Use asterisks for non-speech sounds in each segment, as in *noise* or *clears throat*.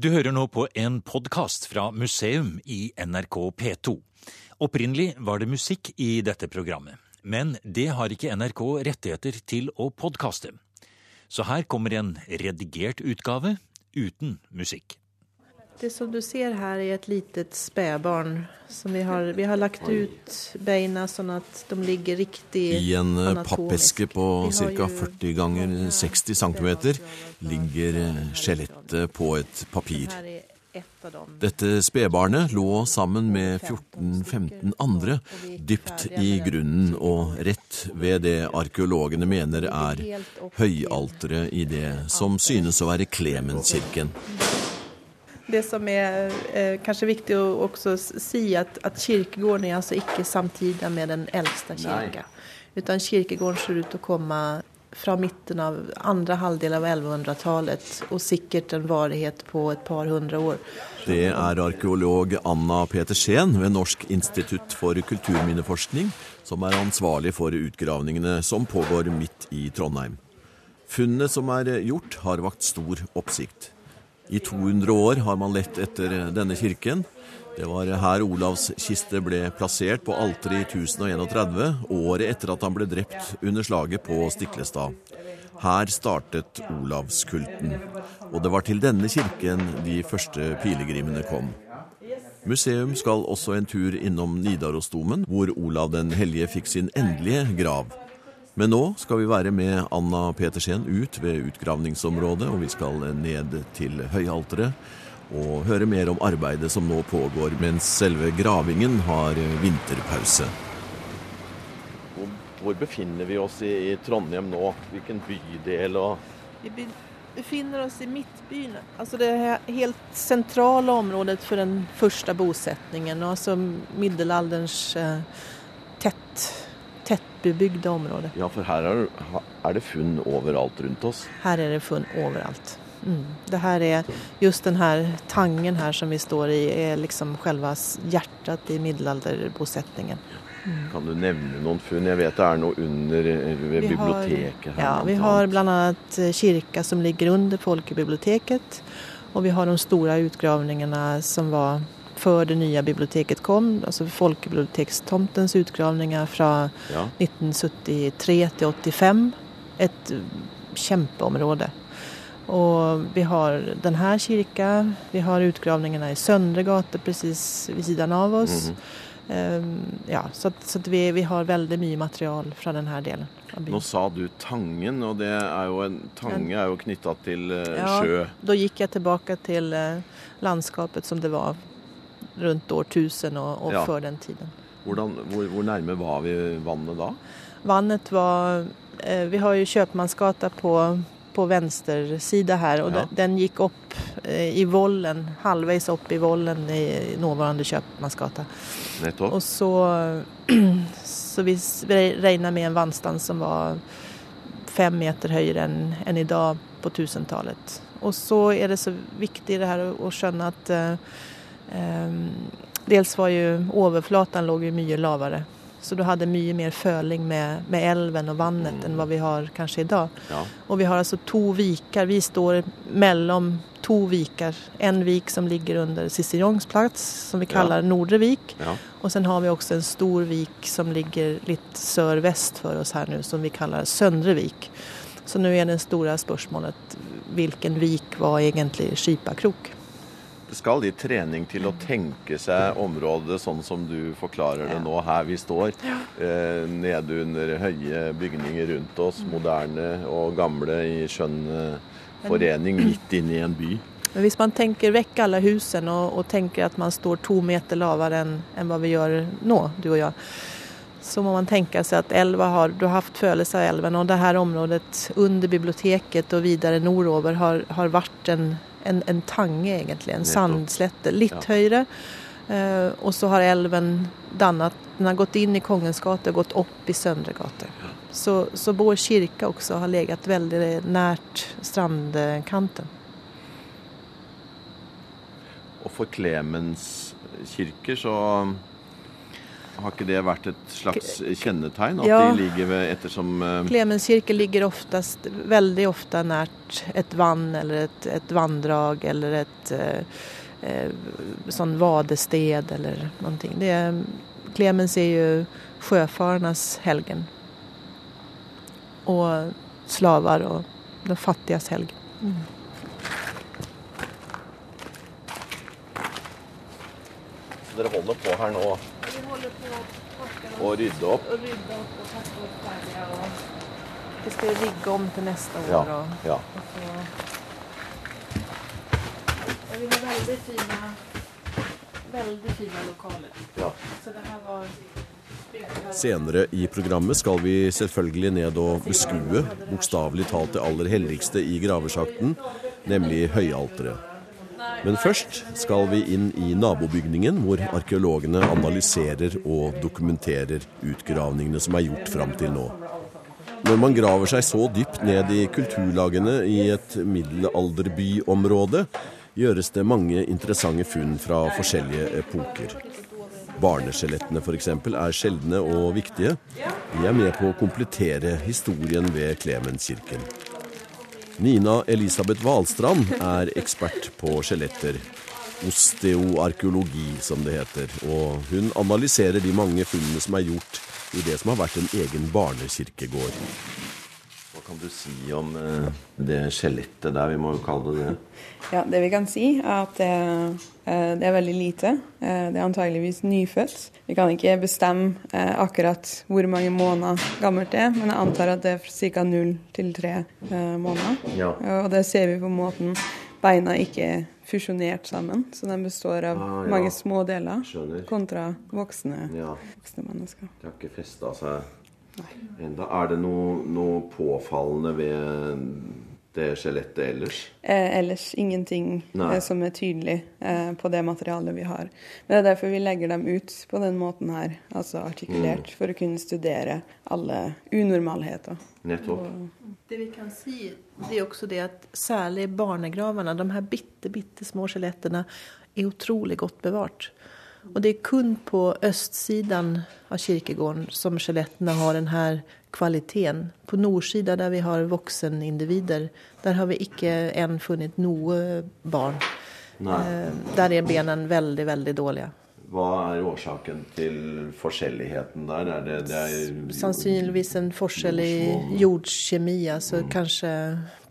Du hører nå på en podkast fra museum i NRK P2. Opprinnelig var det musikk i dette programmet, men det har ikke NRK rettigheter til å podkaste. Så her kommer en redigert utgave uten musikk. Det som du ser her er et litet spedbarn. Vi, har, vi har lagt ut beina sånn at de ligger riktig I en eh, pappeske på ca. 40 ganger 60 cm ligger eh, skjelettet på et papir. Dette spedbarnet lå sammen med 14-15 andre dypt i grunnen og rett ved det arkeologene mener er høyalteret i det som synes å være Klemenskirken. Det som er eh, kanskje viktig å også si, at, at kirkegården er altså ikke samtidig med den eldste kirka. Utan kirkegården ser ut til å komme fra midten av andre halvdel av 1100-tallet, og sikkert en varighet på et par hundre år. Det er arkeolog Anna Petersen ved Norsk institutt for kulturminneforskning som er ansvarlig for utgravningene som pågår midt i Trondheim. Funnene som er gjort, har vakt stor oppsikt. I 200 år har man lett etter denne kirken. Det var her Olavs kiste ble plassert på alteret i 1031, året etter at han ble drept under slaget på Stiklestad. Her startet olavskulten, og det var til denne kirken de første pilegrimene kom. Museum skal også en tur innom Nidarosdomen, hvor Olav den hellige fikk sin endelige grav. Men nå skal vi være med Anna Petersen ut ved utgravningsområdet, og vi skal ned til høyalteret og høre mer om arbeidet som nå pågår mens selve gravingen har vinterpause. Hvor, hvor befinner vi oss i, i Trondheim nå? Hvilken bydel og Vi befinner oss i Midtbyen, altså det helt sentrale området for den første bosetningen, altså middelalderens eh, tett, tettbebygde område. Ja, for her er, er det funn overalt rundt oss. Her er det funn overalt. Mm. Det her er just den her tangen her som vi står i, er liksom selve hjertet i middelalderbosetningen. Kan du nevne noen funn? Jeg vet det er noe under ved Vi har- biblioteket her. Ja, vi har annat eh, kyrka som ligger under folkebiblioteket Og vi har de store utgravningene som var før det nye biblioteket kom, altså folkebibliotekstomtens utgravninger fra Ja. 1973 til 85. Et eh, kjempeområde. Og vi har denne kirka, vi har utgravningene i Søndre gate precis ved siden av oss. Mm -hmm. ja, så så vi, vi har veldig mye material fra denne delen av byen. Nå sa du Tangen, og det er jo en Tange er jo knytta til sjø. Ja. Da gikk jeg tilbake til eh, landskapet som det var rundt årtusen og, og Ja. før den tiden. Hvordan, hvor, hvor nærme var vi vannet da? Vannet var eh, Vi har jo Kjøpmannsgata på, på venstre side her, og Ja. den, den gikk opp eh, i vollen, halvveis opp i vollen i nåværende Kjøpmannsgata. Nettopp. Og så, *clears throat* så vi regner med en vannstand som var fem meter høyere enn en i dag på 1000-tallet. Og så er det så viktig det her å, skjønne at eh, dels var jo overflaten lå jo mye lavere. Så du hadde mye mer føling med, med elven og vannet Mm. enn hva vi har kanskje i dag. Ja. Og vi har altså to viker. Vi står mellom to viker. En vik som ligger under Cicerones plass, som vi Ja. Nordre vik. ja. Og sen har vi også en stor vik som ligger litt sør-vest for oss her nå, som vi kaller Søndre vik. Så nå er det store spørsmålet hvilken vik var egentlig Skipakrok? Det skal litt trening til å tenke seg området sånn som du forklarer det nå, her vi står. Eh, nede under høye bygninger rundt oss, Mm. moderne og gamle i skjønn eh, forening midt inne i en by. Men hvis man tenker vekk alle husene og, og tenker at man står to meter lavere enn en hva vi gjør nå, du og jeg, så må man tenke seg at elva har, du har hatt følelse av elven, og det her området under biblioteket og videre nordover har, har vært en, en, en tange, egentlig. En sandslette. Litt Ja. høyere. Eh, og så har elven dannet Den har gått inn i Kongens gate og gått opp i Søndre gate. Så, så vår kirke også har ligget veldig nært strandkanten. Og for Klemens kirker så Har ikke det vært et slags kjennetegn? At Ja. de ligger ved ettersom uh... Clemens kirke ligger oftast, veldig ofte nært et vann eller et, et vanndrag eller et uh, uh, sånn vadested eller noe. Det er, Clemens er jo sjøfarernes helgen. Og slaver og den fattiges helgen. Dere holder på her nå å rydde opp? og rydde opp og pakke opp ferdig. Og vi skal rigge om til neste år. Ja. Og, ja. Og vi har veldig fine, veldig fine lokaler. ja. Så det her var Senere i programmet skal vi selvfølgelig ned og beskue bokstavelig talt det aller helligste i gravesjakten, nemlig høyalteret. Men først skal vi inn i nabobygningen, hvor arkeologene analyserer og dokumenterer utgravningene som er gjort fram til nå. Når man graver seg så dypt ned i kulturlagene i et middelalderbyområde, gjøres det mange interessante funn fra forskjellige epoker. Barneskjelettene f.eks. er sjeldne og viktige. De er med på å komplettere historien ved Klemenskirken. Nina Elisabeth Valstrand er ekspert på skjeletter. Osteoarkeologi, som det heter. Og hun analyserer de mange funnene som er gjort i det som har vært en egen barnekirkegård. Hva kan du si om eh, det skjelettet der, vi må jo kalle det det? Ja, Det vi kan si, er at det, eh, det er veldig lite. Eh, Det er antageligvis nyfødt. Vi kan ikke bestemme eh, akkurat hvor mange måneder gammelt det er, men jeg antar at det er ca. null til tre måneder. Ja. Og det ser vi på måten beina ikke er fusjonert sammen, så de består av Ah, ja. mange små deler Skjønner. kontra voksne, Ja, voksne mennesker. De har ikke festa seg enda. Er det noe, noe påfallende ved det skjelettet ellers? Eh, ellers ingenting Nei. eh, som er tydelig eh, på det materialet vi har. Men det er derfor vi legger dem ut på den måten her, altså artikulert, for å kunne studere alle unormalheter. Nettopp. Det vi kan si det er også det at særlig barnegravene, de her bitte, bitte små skjelettene, er utrolig godt bevart. Og det er kun på østsiden av kirkegården som skjelettene har denne kvaliteten. På nordsida der vi har voksenindivider, der har vi ikke enn funnet noe barn. Eh, Der er bena veldig, veldig dårlige. Hva er årsaken til forskjelligheten der? Er det, det er Sannsynligvis en forskjell i jordkjemi. Altså kanskje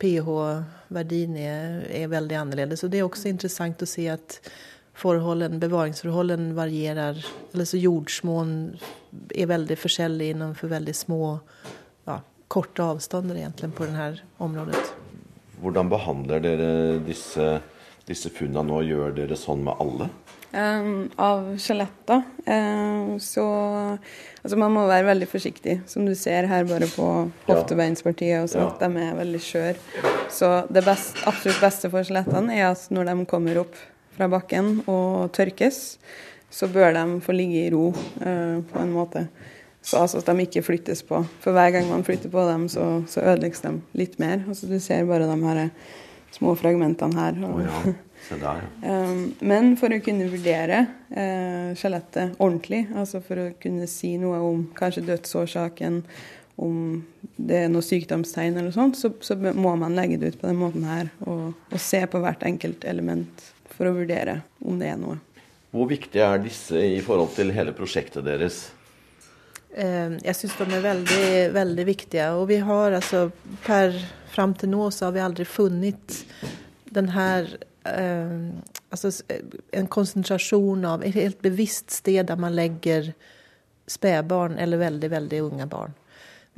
pH-verdien er, er veldig annerledes. Og det er også interessant å se at forholden, bevaringsforholdene varierer. Eller så jordsmonn er veldig forskjellig innenfor veldig små, ja, korte avstander egentlig på dette området. Hvordan behandler dere disse, disse funnene nå? Gjør dere sånn med alle? Um, av skjeletter eh, så Altså, man må være veldig forsiktig. Som du ser her bare på hoftebeinspartiet, og så Ja. at de er veldig skjøre. Så det best, absolutt beste for skjelettene er at når de kommer opp fra bakken og tørkes, så bør de få ligge i ro eh, på en måte. Så altså at de ikke flyttes på. For hver gang man flytter på dem, så, så ødelegges de litt mer. Altså, du ser bare de her små fragmentene her. Og, ja. Der, ja. Um, *laughs* men for å kunne vurdere eh, skjelettet ordentlig, altså for å kunne si noe om kanskje dødsårsaken, om det er noe sykdomstegn eller sånt, så, så må man legge det ut på den måten her og, og se på hvert enkelt element for å vurdere om det er noe. Hvor viktige er disse i forhold til hele prosjektet deres? Eh, Jeg syns de er veldig, veldig viktige. Og vi har altså per fram til nå så har vi aldri funnet den her eh, Altså en konsentrasjon av et helt bevisst sted der man legger spedbarn eller veldig, veldig unge barn.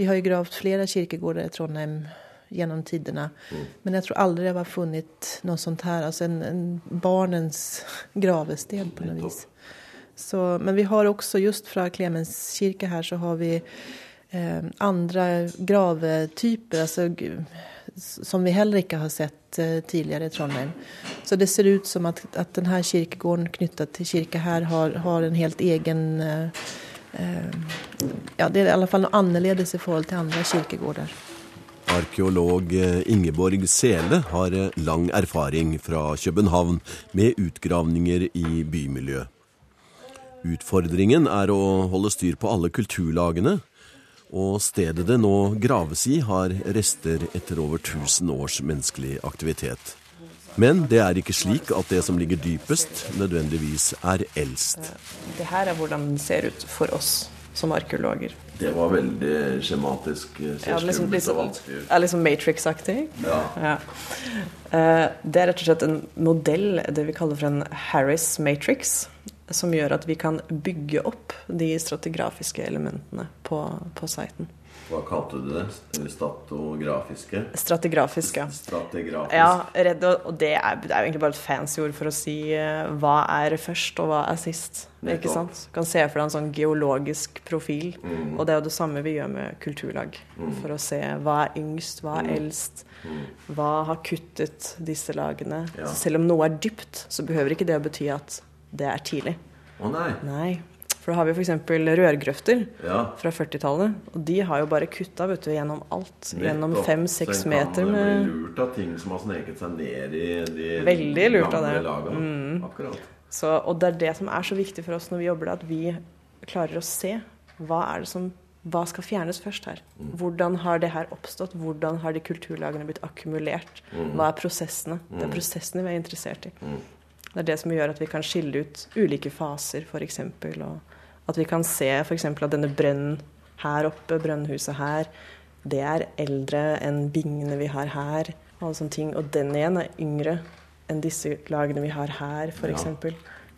Vi har jo gravd flere kirkegårder i Trondheim gjennom tidene. Men jeg tror aldri jeg har funnet noe sånt her. Altså en, en barnens *laughs* gravested på noe vis. Så, men vi har også, just fra Clemens kirke her, så har vi eh, andre gravetyper altså, som vi heller ikke har sett eh, tidligere i Trondheim. Så det ser ut som at, at denne kirkegården knyttet til kirke her har, har en helt egen eh, eh, Ja, det er i alle fall noe annerledes i forhold til andre kirkegårder. Arkeolog eh, Ingeborg Sele har eh, lang erfaring fra København med utgravninger i bymiljø. Utfordringen er å holde styr på alle kulturlagene, og stedet det nå graves i, har rester etter over 1000 års menneskelig aktivitet. Men det er ikke slik at det som ligger dypest, nødvendigvis er eldst. Det her er hvordan den ser ut for oss som arkeologer. Det var veldig skjematisk. Ja, liksom, liksom, er liksom Matrix-aktig. Ja. ja. Eh, det er rett og slett en modell, det vi kaller for en Harris Matrix, som gjør at vi kan bygge opp de stratigrafiske elementene på, på siten. Hva kalte du det? Statografiske? Strategrafiske. Strategrafisk. Ja, redd, og det er, det er, jo egentlig bare et fancy ord for å si uh, hva er først, og hva er sist. Ikke sant? Du kan se for deg en sånn geologisk profil. Mm. Og det er jo det samme vi gjør med kulturlag. Mm. For å se hva er yngst, hva er mm. eldst. Mm. Hva har kuttet disse lagene. Ja. selv om noe er dypt, så behøver ikke det å bety at det er tidlig. Å nei. nei. For da har vi f.eks. rørgrøfter ja. fra 40-tallet. Og de har jo bare kutta vet du, gjennom alt. Nettopp. Gjennom fem-seks meter med Så en kan bli lurt av ting som har sneket seg ned i de Veldig lurt av det. Mm. Akkurat. Så, og det er det som er så viktig for oss når vi jobber at vi klarer å se hva er det som hva skal fjernes først her? Mm. Hvordan har det her oppstått? Hvordan har de kulturlagene blitt akkumulert? Mm. Hva er prosessene? Det er mm. prosessene vi er interessert i. Det er det som gjør at vi kan skille ut ulike faser, f.eks. Og at vi kan se f.eks. at denne brønnen her oppe, brønnhuset her, det er eldre enn bingene vi har her. Og sånne ting. Og den igjen er yngre enn disse lagene vi har her, f.eks. Ja.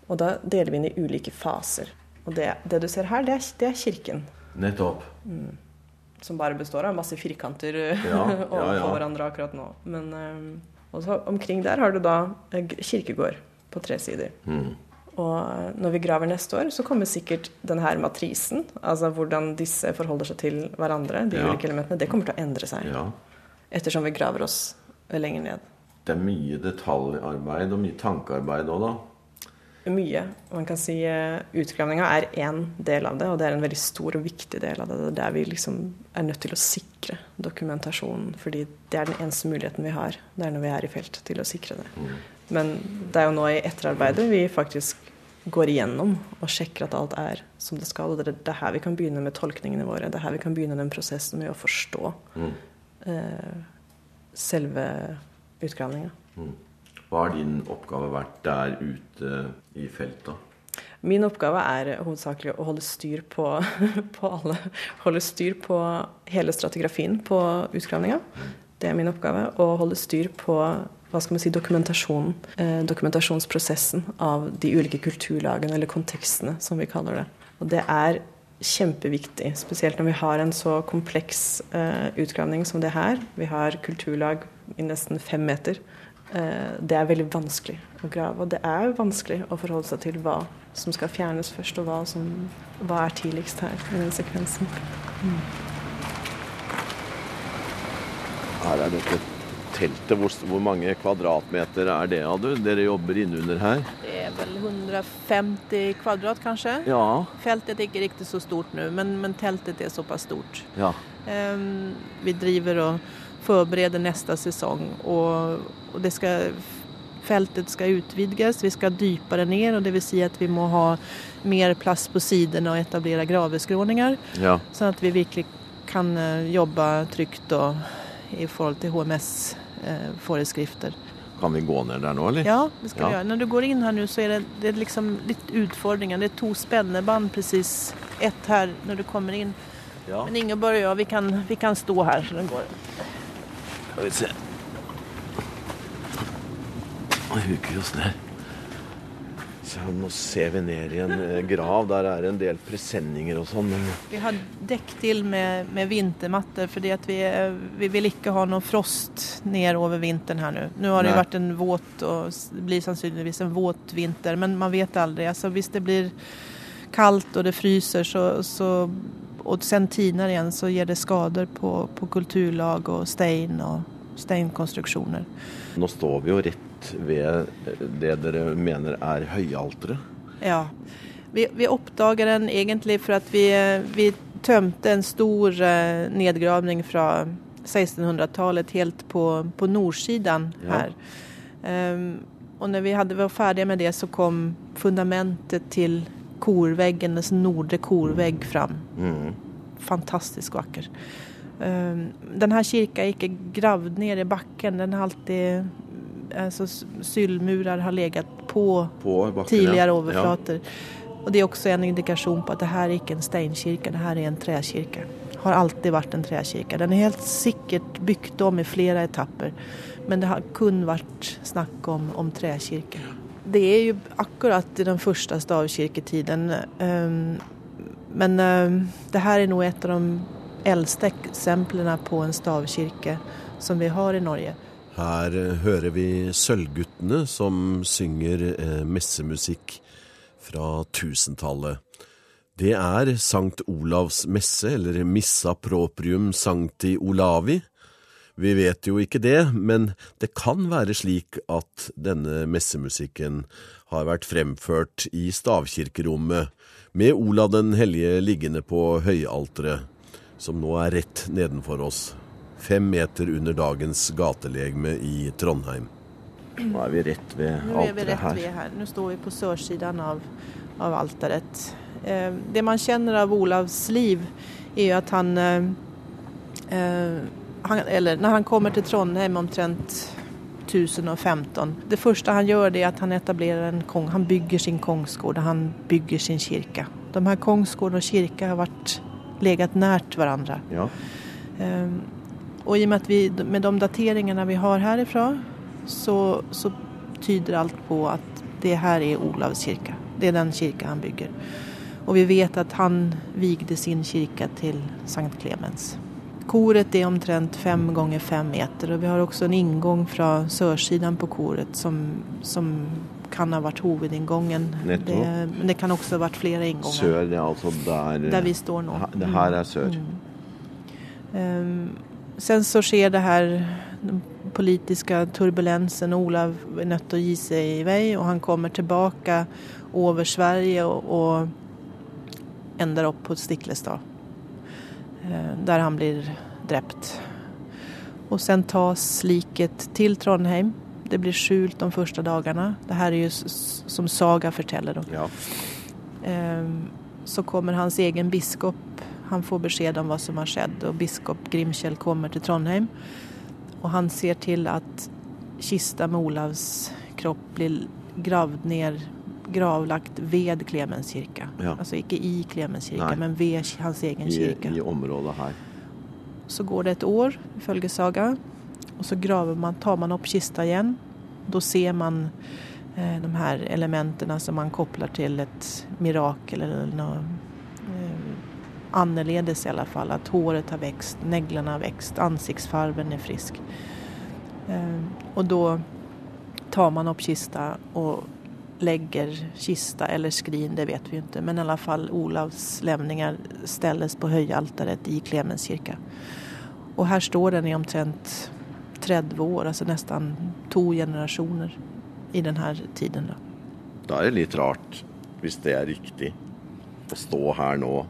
Og da deler vi inn i ulike faser. Og det, det du ser her, det er, det er kirken. Nettopp. Mm. Som bare består av masse firkanter ja, *laughs* overfor ja, hverandre akkurat nå. Men um, også omkring der har du da eh, kirkegård på tre sider. Mm. Og når vi graver neste år, så kommer sikkert denne matrisen, altså hvordan disse forholder seg til hverandre, de ja. ulike elementene, det kommer til å endre seg. Ja. Ettersom vi graver oss lenger ned. Det er mye detaljarbeid og mye tankearbeid òg, da? Mye. Man kan si uh, Utgravninga er én del av det, og det er en veldig stor og viktig del av det. Det er der vi liksom er nødt til å sikre dokumentasjonen, fordi det er den eneste muligheten vi har. Det er når vi er i felt, til å sikre det. Mm. Men det er jo nå i etterarbeidet vi faktisk går igjennom og sjekker at alt er som det skal. Og det er her vi kan begynne med tolkningene våre. Det er her vi kan begynne den prosessen med å forstå mm. eh, selve utgravninga. Mm. Hva har din oppgave vært der ute i feltet? Min oppgave er hovedsakelig å holde styr på, *laughs* på alle. Holde styr på hele stratigrafien på utgravninga. Det er min oppgave. Å holde styr på hva skal man si, dokumentasjonen, eh, dokumentasjonsprosessen av de ulike kulturlagene, eller kontekstene, som vi kaller det. Og det er kjempeviktig, spesielt når vi har en så kompleks eh, utgravning som det her. Vi har kulturlag i nesten fem meter. Eh, det er veldig vanskelig å grave. Og det er vanskelig å forholde seg til hva som skal fjernes først, og hva, som, hva er tidligst her i den sekvensen. Mm. Her er dette teltet, hvor, hvor, mange kvadratmeter er det av du? Dere jobber innunder her? Det er vel 150 kvadrat, kanskje. Ja. Feltet er ikke riktig så stort nå, men, men teltet er såpass stort. Ja. Um, vi driver og forbereder neste sesong, og, og det skal Feltet skal utvidges, vi skal dypere ned, og det vil si at vi må ha mer plass på sidene og etablere graveskråninger. Ja. Sånn at vi virkelig kan eh, jobbe trygt og i forhold til HMS eh, föreskrifter. Kan vi gå ned der nå, eller? Ja, det skal ja. vi gjøre. Når du går inn her nå, så er det, det er liksom litt utfordringer. Det er to spennebånd precis. Ett her når du kommer inn. Ja. Men Ingeborg og jeg, vi kan, vi kan stå her så den går. Skal vi se. Nå huker vi oss ned. Så nå ser vi ned i en eh, grav. Der er det en del presenninger og sånn. Vi har dekket til med, med vintermatter fordi vi, eh, vi, vil ikke ha noe frost ned over vinteren her nå. Nå har det vært en våt og det blir sannsynligvis en våt vinter, men man vet aldri. Altså, hvis det blir kaldt og det fryser, så, så, og sen tiner igjen, så gir det skader på, på kulturlag og stein og steinkonstruksjoner. Nå står vi jo rett ved det dere mener er høyalteret? Ja. Vi, vi oppdaget den egentlig for at vi, vi tømte en stor eh, nedgravning fra 1600-tallet helt på, på nordsiden her. Ja. Um, og når vi hadde, var ferdige med det, så kom fundamentet til korveggenes nordre korvegg fram. Mm. Fantastisk vacker. Um, den her kirka inte gravd ned i backen. Den har alltid, alltså syllmurar har legat på, på backen, tidigare ja. Och det er også en indikasjon på at det her er ikke en steinkirke, det her er en trekirke. Har alltid vært en trekirke. Den er helt sikkert bygd om i flere etapper. Men det har kun vært snakk om, om trekirke. Det er jo akkurat i den første stavkirketiden, Ehm, men ehm, det her er nå et av de eldste eksemplene på en stavkirke som vi har i Norge. Her eh, hører vi Sølvguttene som synger eh, messemusikk fra tusentallet. Det er Sankt Olavs messe, eller Missa proprium sancti Olavi. Vi vet jo ikke det, men det kan være slik at denne messemusikken har vært fremført i stavkirkerommet, med Olav den hellige liggende på høyalteret, som nå er rett nedenfor oss, fem meter under dagens gatelegme i Trondheim. Nå er vi rett ved alteret her. her. Nå står vi på sørsiden av, av alteret. Eh, det man kjenner av Olavs liv, er jo at han, eh, eh, han Eller når han kommer til Trondheim omtrent 1015. Det første han gjør, det er at han etablerer en kong. Han bygger sin kongsgård, han bygger sin kirke. De her kongsgård og kirke har vært legat nært hverandre. Ja. Um, og i og med at vi, med de dateringene vi har herifra, så, så tyder alt på at det her er Olavs kirke. Det er den kirka han bygger. Og vi vet at han vigde sin kirke til Sankt Clemens. Koret er omtrent fem ganger fem meter og vi har også en inngang fra sørsiden på koret som, som kan ha vært hovedinngangen. Det, men det kan også ha vært flere innganger. Sør, det altså der, der vi står nå. Det her er sør. Mm. Um, sen så sker det her den politiske turbulensen. Olav er nødt til å gi seg i vei, og han kommer tilbake over Sverige og, og ender opp på Stiklestad. Eh, der han blir drept. Og sen tas liket til Trondheim. Det blir skjult de første dagene. Det her er jo som Saga forteller. Ja. Eh, så kommer hans egen biskop. Han får beskjed om hva som har skjedd, og biskop Grimkjell kommer til Trondheim. Og han ser til at kista med Olavs kropp blir gravd ned, gravlagt ved Klemens kirke. Ja. Altså ikke i Klemens kirke, Nei. men ved hans egen kirke. I, området her. Så går det et år, ifølge saga, og så man, tar man opp kista igjen. Da ser man eh, de her elementene som man kobler til et mirakel eller noe annerledes i alle fall. At håret har vokst, neglene har vokst, ansiktsfargen er frisk. og da tar man opp kista og legger kista eller skrin, det vet vi ikke, Men i alle fall Olavs levninger stilles på høyalteret i Klemens kirke. Og her står den i omtrent 30 år, altså nesten to generasjoner i denne tiden. Da. da er det litt rart, hvis det er riktig, å stå her nå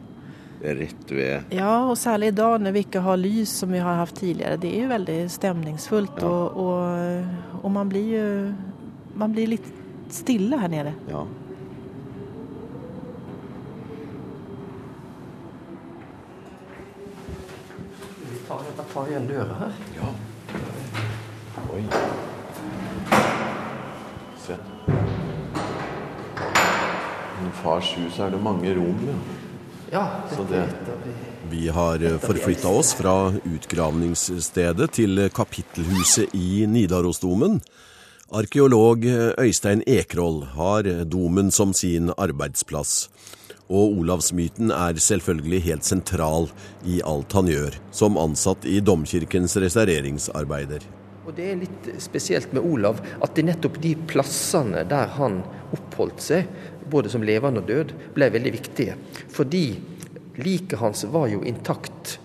rett ved Ja, og særlig i dag når vi ikke har lys som vi har hatt tidligere. Det er jo veldig stemningsfullt, ja. og, og, og, man blir jo man blir litt stille her nede. Ja. Vi tar, tar igjen døra her. Ja. Oi. Se. I fars hus er det mange rom. Ja. Ja, det, vi har eh, forflytta oss fra utgravningsstedet til kapittelhuset i Nidarosdomen. Arkeolog eh, Øystein Ekroll har domen som sin arbeidsplass. Og Olavsmyten er selvfølgelig helt sentral i alt han gjør, som ansatt i domkirkens restaureringsarbeider. Og Det er litt spesielt med Olav at det er nettopp de plassene der han oppholdt seg, både som levende og død, ble veldig viktige. Fordi liket hans var jo intakt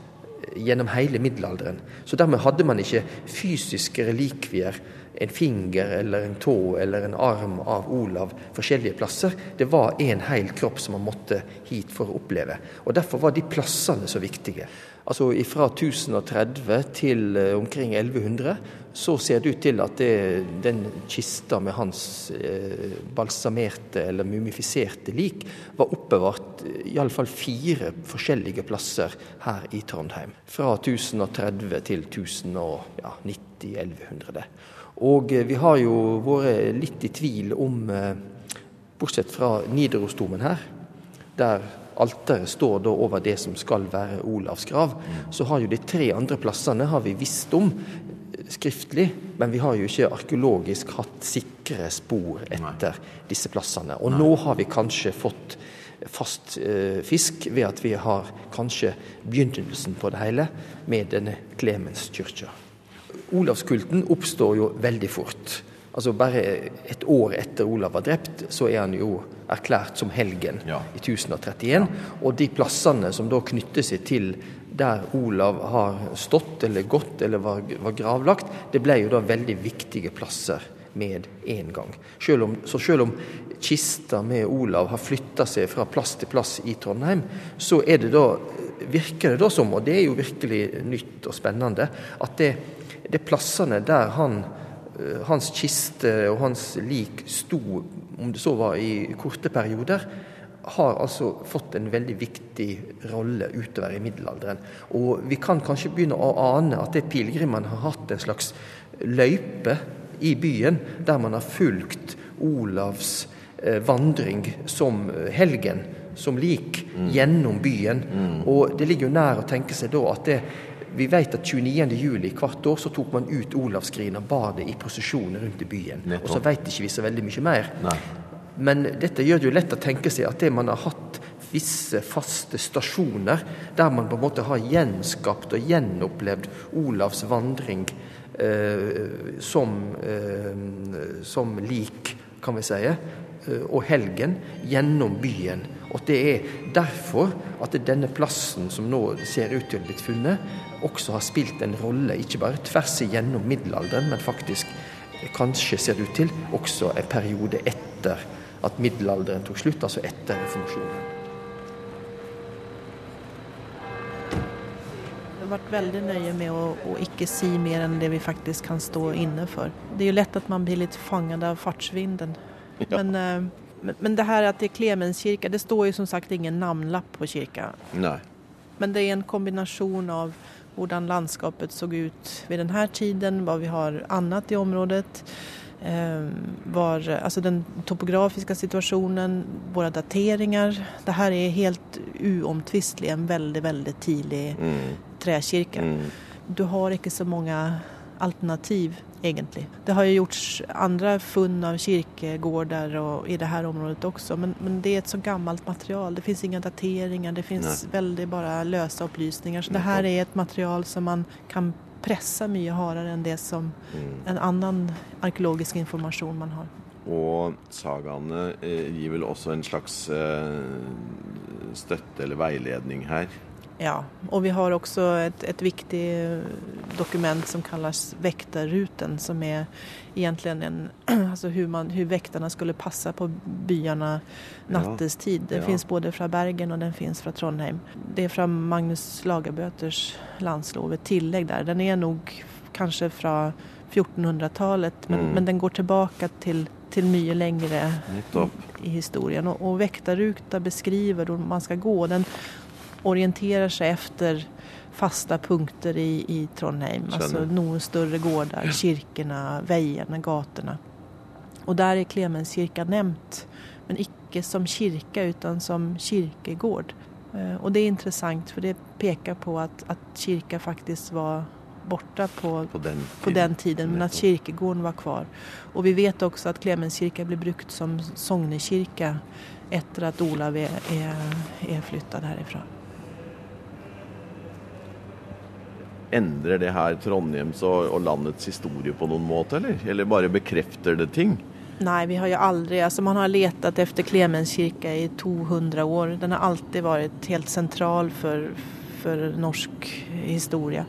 gjennom hele middelalderen. Så dermed hadde man ikke fysiske relikvier en finger eller en tå eller en arm av Olav forskjellige plasser. Det var en hel kropp som man måtte hit for å oppleve. Og Derfor var de plassene så viktige. Altså Fra 1030 til eh, omkring 1100 så ser det ut til at det, den kista med hans eh, balsamerte eller mumifiserte lik var oppbevart iallfall fire forskjellige plasser her i Trondheim. Fra 1030 til 1090-1100. Og eh, vi har jo vært litt i tvil om, eh, bortsett fra Nidarosdomen her, der alteret står da over det som skal være Olavs grav, så har jo de tre andre plassene har vi visst om skriftlig, men vi har jo ikke arkeologisk hatt sikre spor etter Nei. disse plassene. Og Nei. nå har vi kanskje fått fast eh, fisk ved at vi har kanskje begynnelsen på det hele med denne Klemenskirka. Olavskulten oppstår jo veldig fort. Altså Bare et år etter Olav var drept, så er han jo erklært som helgen ja. i 1031. Ja. Og de plassene som da knytter seg til der Olav har stått eller gått eller var, var gravlagt, det ble jo da veldig viktige plasser med en gang. Selv om, så selv om kista med Olav har flytta seg fra plass til plass i Trondheim, så er det da, virker det da som, og det er jo virkelig nytt og spennende, at det, det plassene der han hans kiste og hans lik sto, om det så var i korte perioder, har altså fått en veldig viktig rolle utover i middelalderen. Og vi kan kanskje begynne å ane at det pilegrimene har hatt en slags løype i byen, der man har fulgt Olavs eh, vandring som helgen, som lik, mm. gjennom byen. Mm. Og det ligger jo nær å tenke seg da at det vi vet at 29.07 hvert år så tok man ut Olavsgrina, bar det i prosesjon rundt i byen. Nettopp. Og så vet ikke vi så veldig mye mer. Nei. Men dette gjør det jo lett å tenke seg at det man har hatt visse faste stasjoner, der man på en måte har gjenskapt og gjenopplevd Olavs vandring eh, som, eh, som, lik, kan vi si, eh, og helgen gjennom byen. Og det er derfor at denne plassen som nå ser ut til å ha blitt funnet, også har spilt en rolle, ikke bare tvers igjennom middelalderen, men faktisk kanskje ser det ut til også en periode etter at middelalderen tok slutt, altså etter reformasjonen. Vi har vært veldig nøye med å, å, ikke si mer enn det vi faktisk kan stå inne for. Det er jo lett at man blir litt fanget av fartsvinden. Ja. Men, eh, men, men, det her at det er Klemenskirka, det står jo som sagt ingen navnlapp på kirka. Nei. Men det er en kombinasjon av hvordan landskapet så ut ved denne tiden, hva vi har annet i området. Eh, var, altså den topografiske situationen, våre dateringar. Det her er helt uomtvistlig en veldig, veldig tidlig mm. trekirke. Mm. Du har ikke så mange alternativ egentlig. Det har jo gjorts andre funn av kirkegårder og, i det her området også, men, men, det er et så gammelt material. Det fins ingen dateringer, det fins veldig bare løse opplysninger. Så det her er et material som man kan presse mye hardere enn det som mm. en annen arkeologisk informasjon man har. Og sagaene eh, gir vel også en slags eh, støtte eller veiledning her? Ja, og vi har også et, et viktig dokument som kalles Vekterruten, som er egentlig en altså hvordan vekterne skulle passe på byene nattestid. Den ja. fins både fra Bergen og den fins fra Trondheim. Det er fra Magnus Lagerbøters landslov, et tillegg der. Den er nok kanskje fra 1400-tallet, men, mm. men, den går tilbake til, til mye lengre i historien. Og, og Vekterruta beskriver hvor man skal gå. Den orienterer seg efter fasta punkter i, i Trondheim. altså noen større gårder, kirkene, veiene, gatene. Og der er Klemenskirka nevnt, men ikke som kirke, men som kirkegård. Eh, og det er interessant, for det peker på at, at kirka faktisk var borte på, på, den, på den, tiden, men at kirkegården var kvar. Og vi vet også at Klemenskirka ble brukt som sognekirke etter at Olav er, er, er flyttet herifra. Endrer det her Trondheims og, og, landets historie på noen måte, eller? Eller bare bekrefter det ting? Nei, vi har jo aldri altså Man har lett etter Klemenskirka i 200 år. Den har alltid vært helt sentral for, for norsk historie.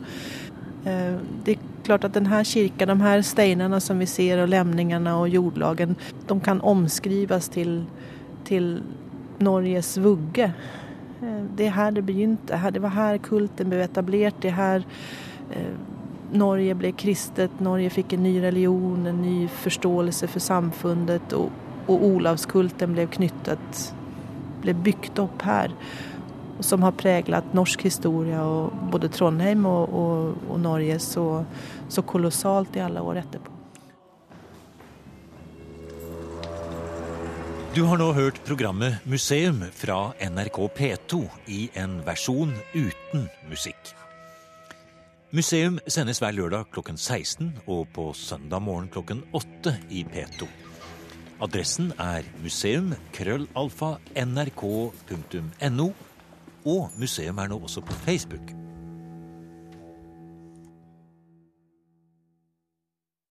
Det er klart at denne kirken, de her steinene som vi ser, og lemningene og jordlagen, de kan omskrives til, til Norges vugge. Eh, det er her det begynte. Det var her kulten ble etablert. Det er her eh, Norge ble kristet. Norge fikk en ny religion, en ny forståelse for samfunnet. Og, og Olavskulten ble knyttet, ble bygd opp her som har preget norsk historie, og både Trondheim og, og, og Norge, så, så kolossalt i alle år etterpå. Du har nå hørt programmet Museum fra NRK P2 i en versjon uten musikk. Museum sendes hver lørdag klokken 16 og på søndag morgen klokken 8 i P2. Adressen er museum.krøllalfa.nrk.no og museum er nå også på Facebook.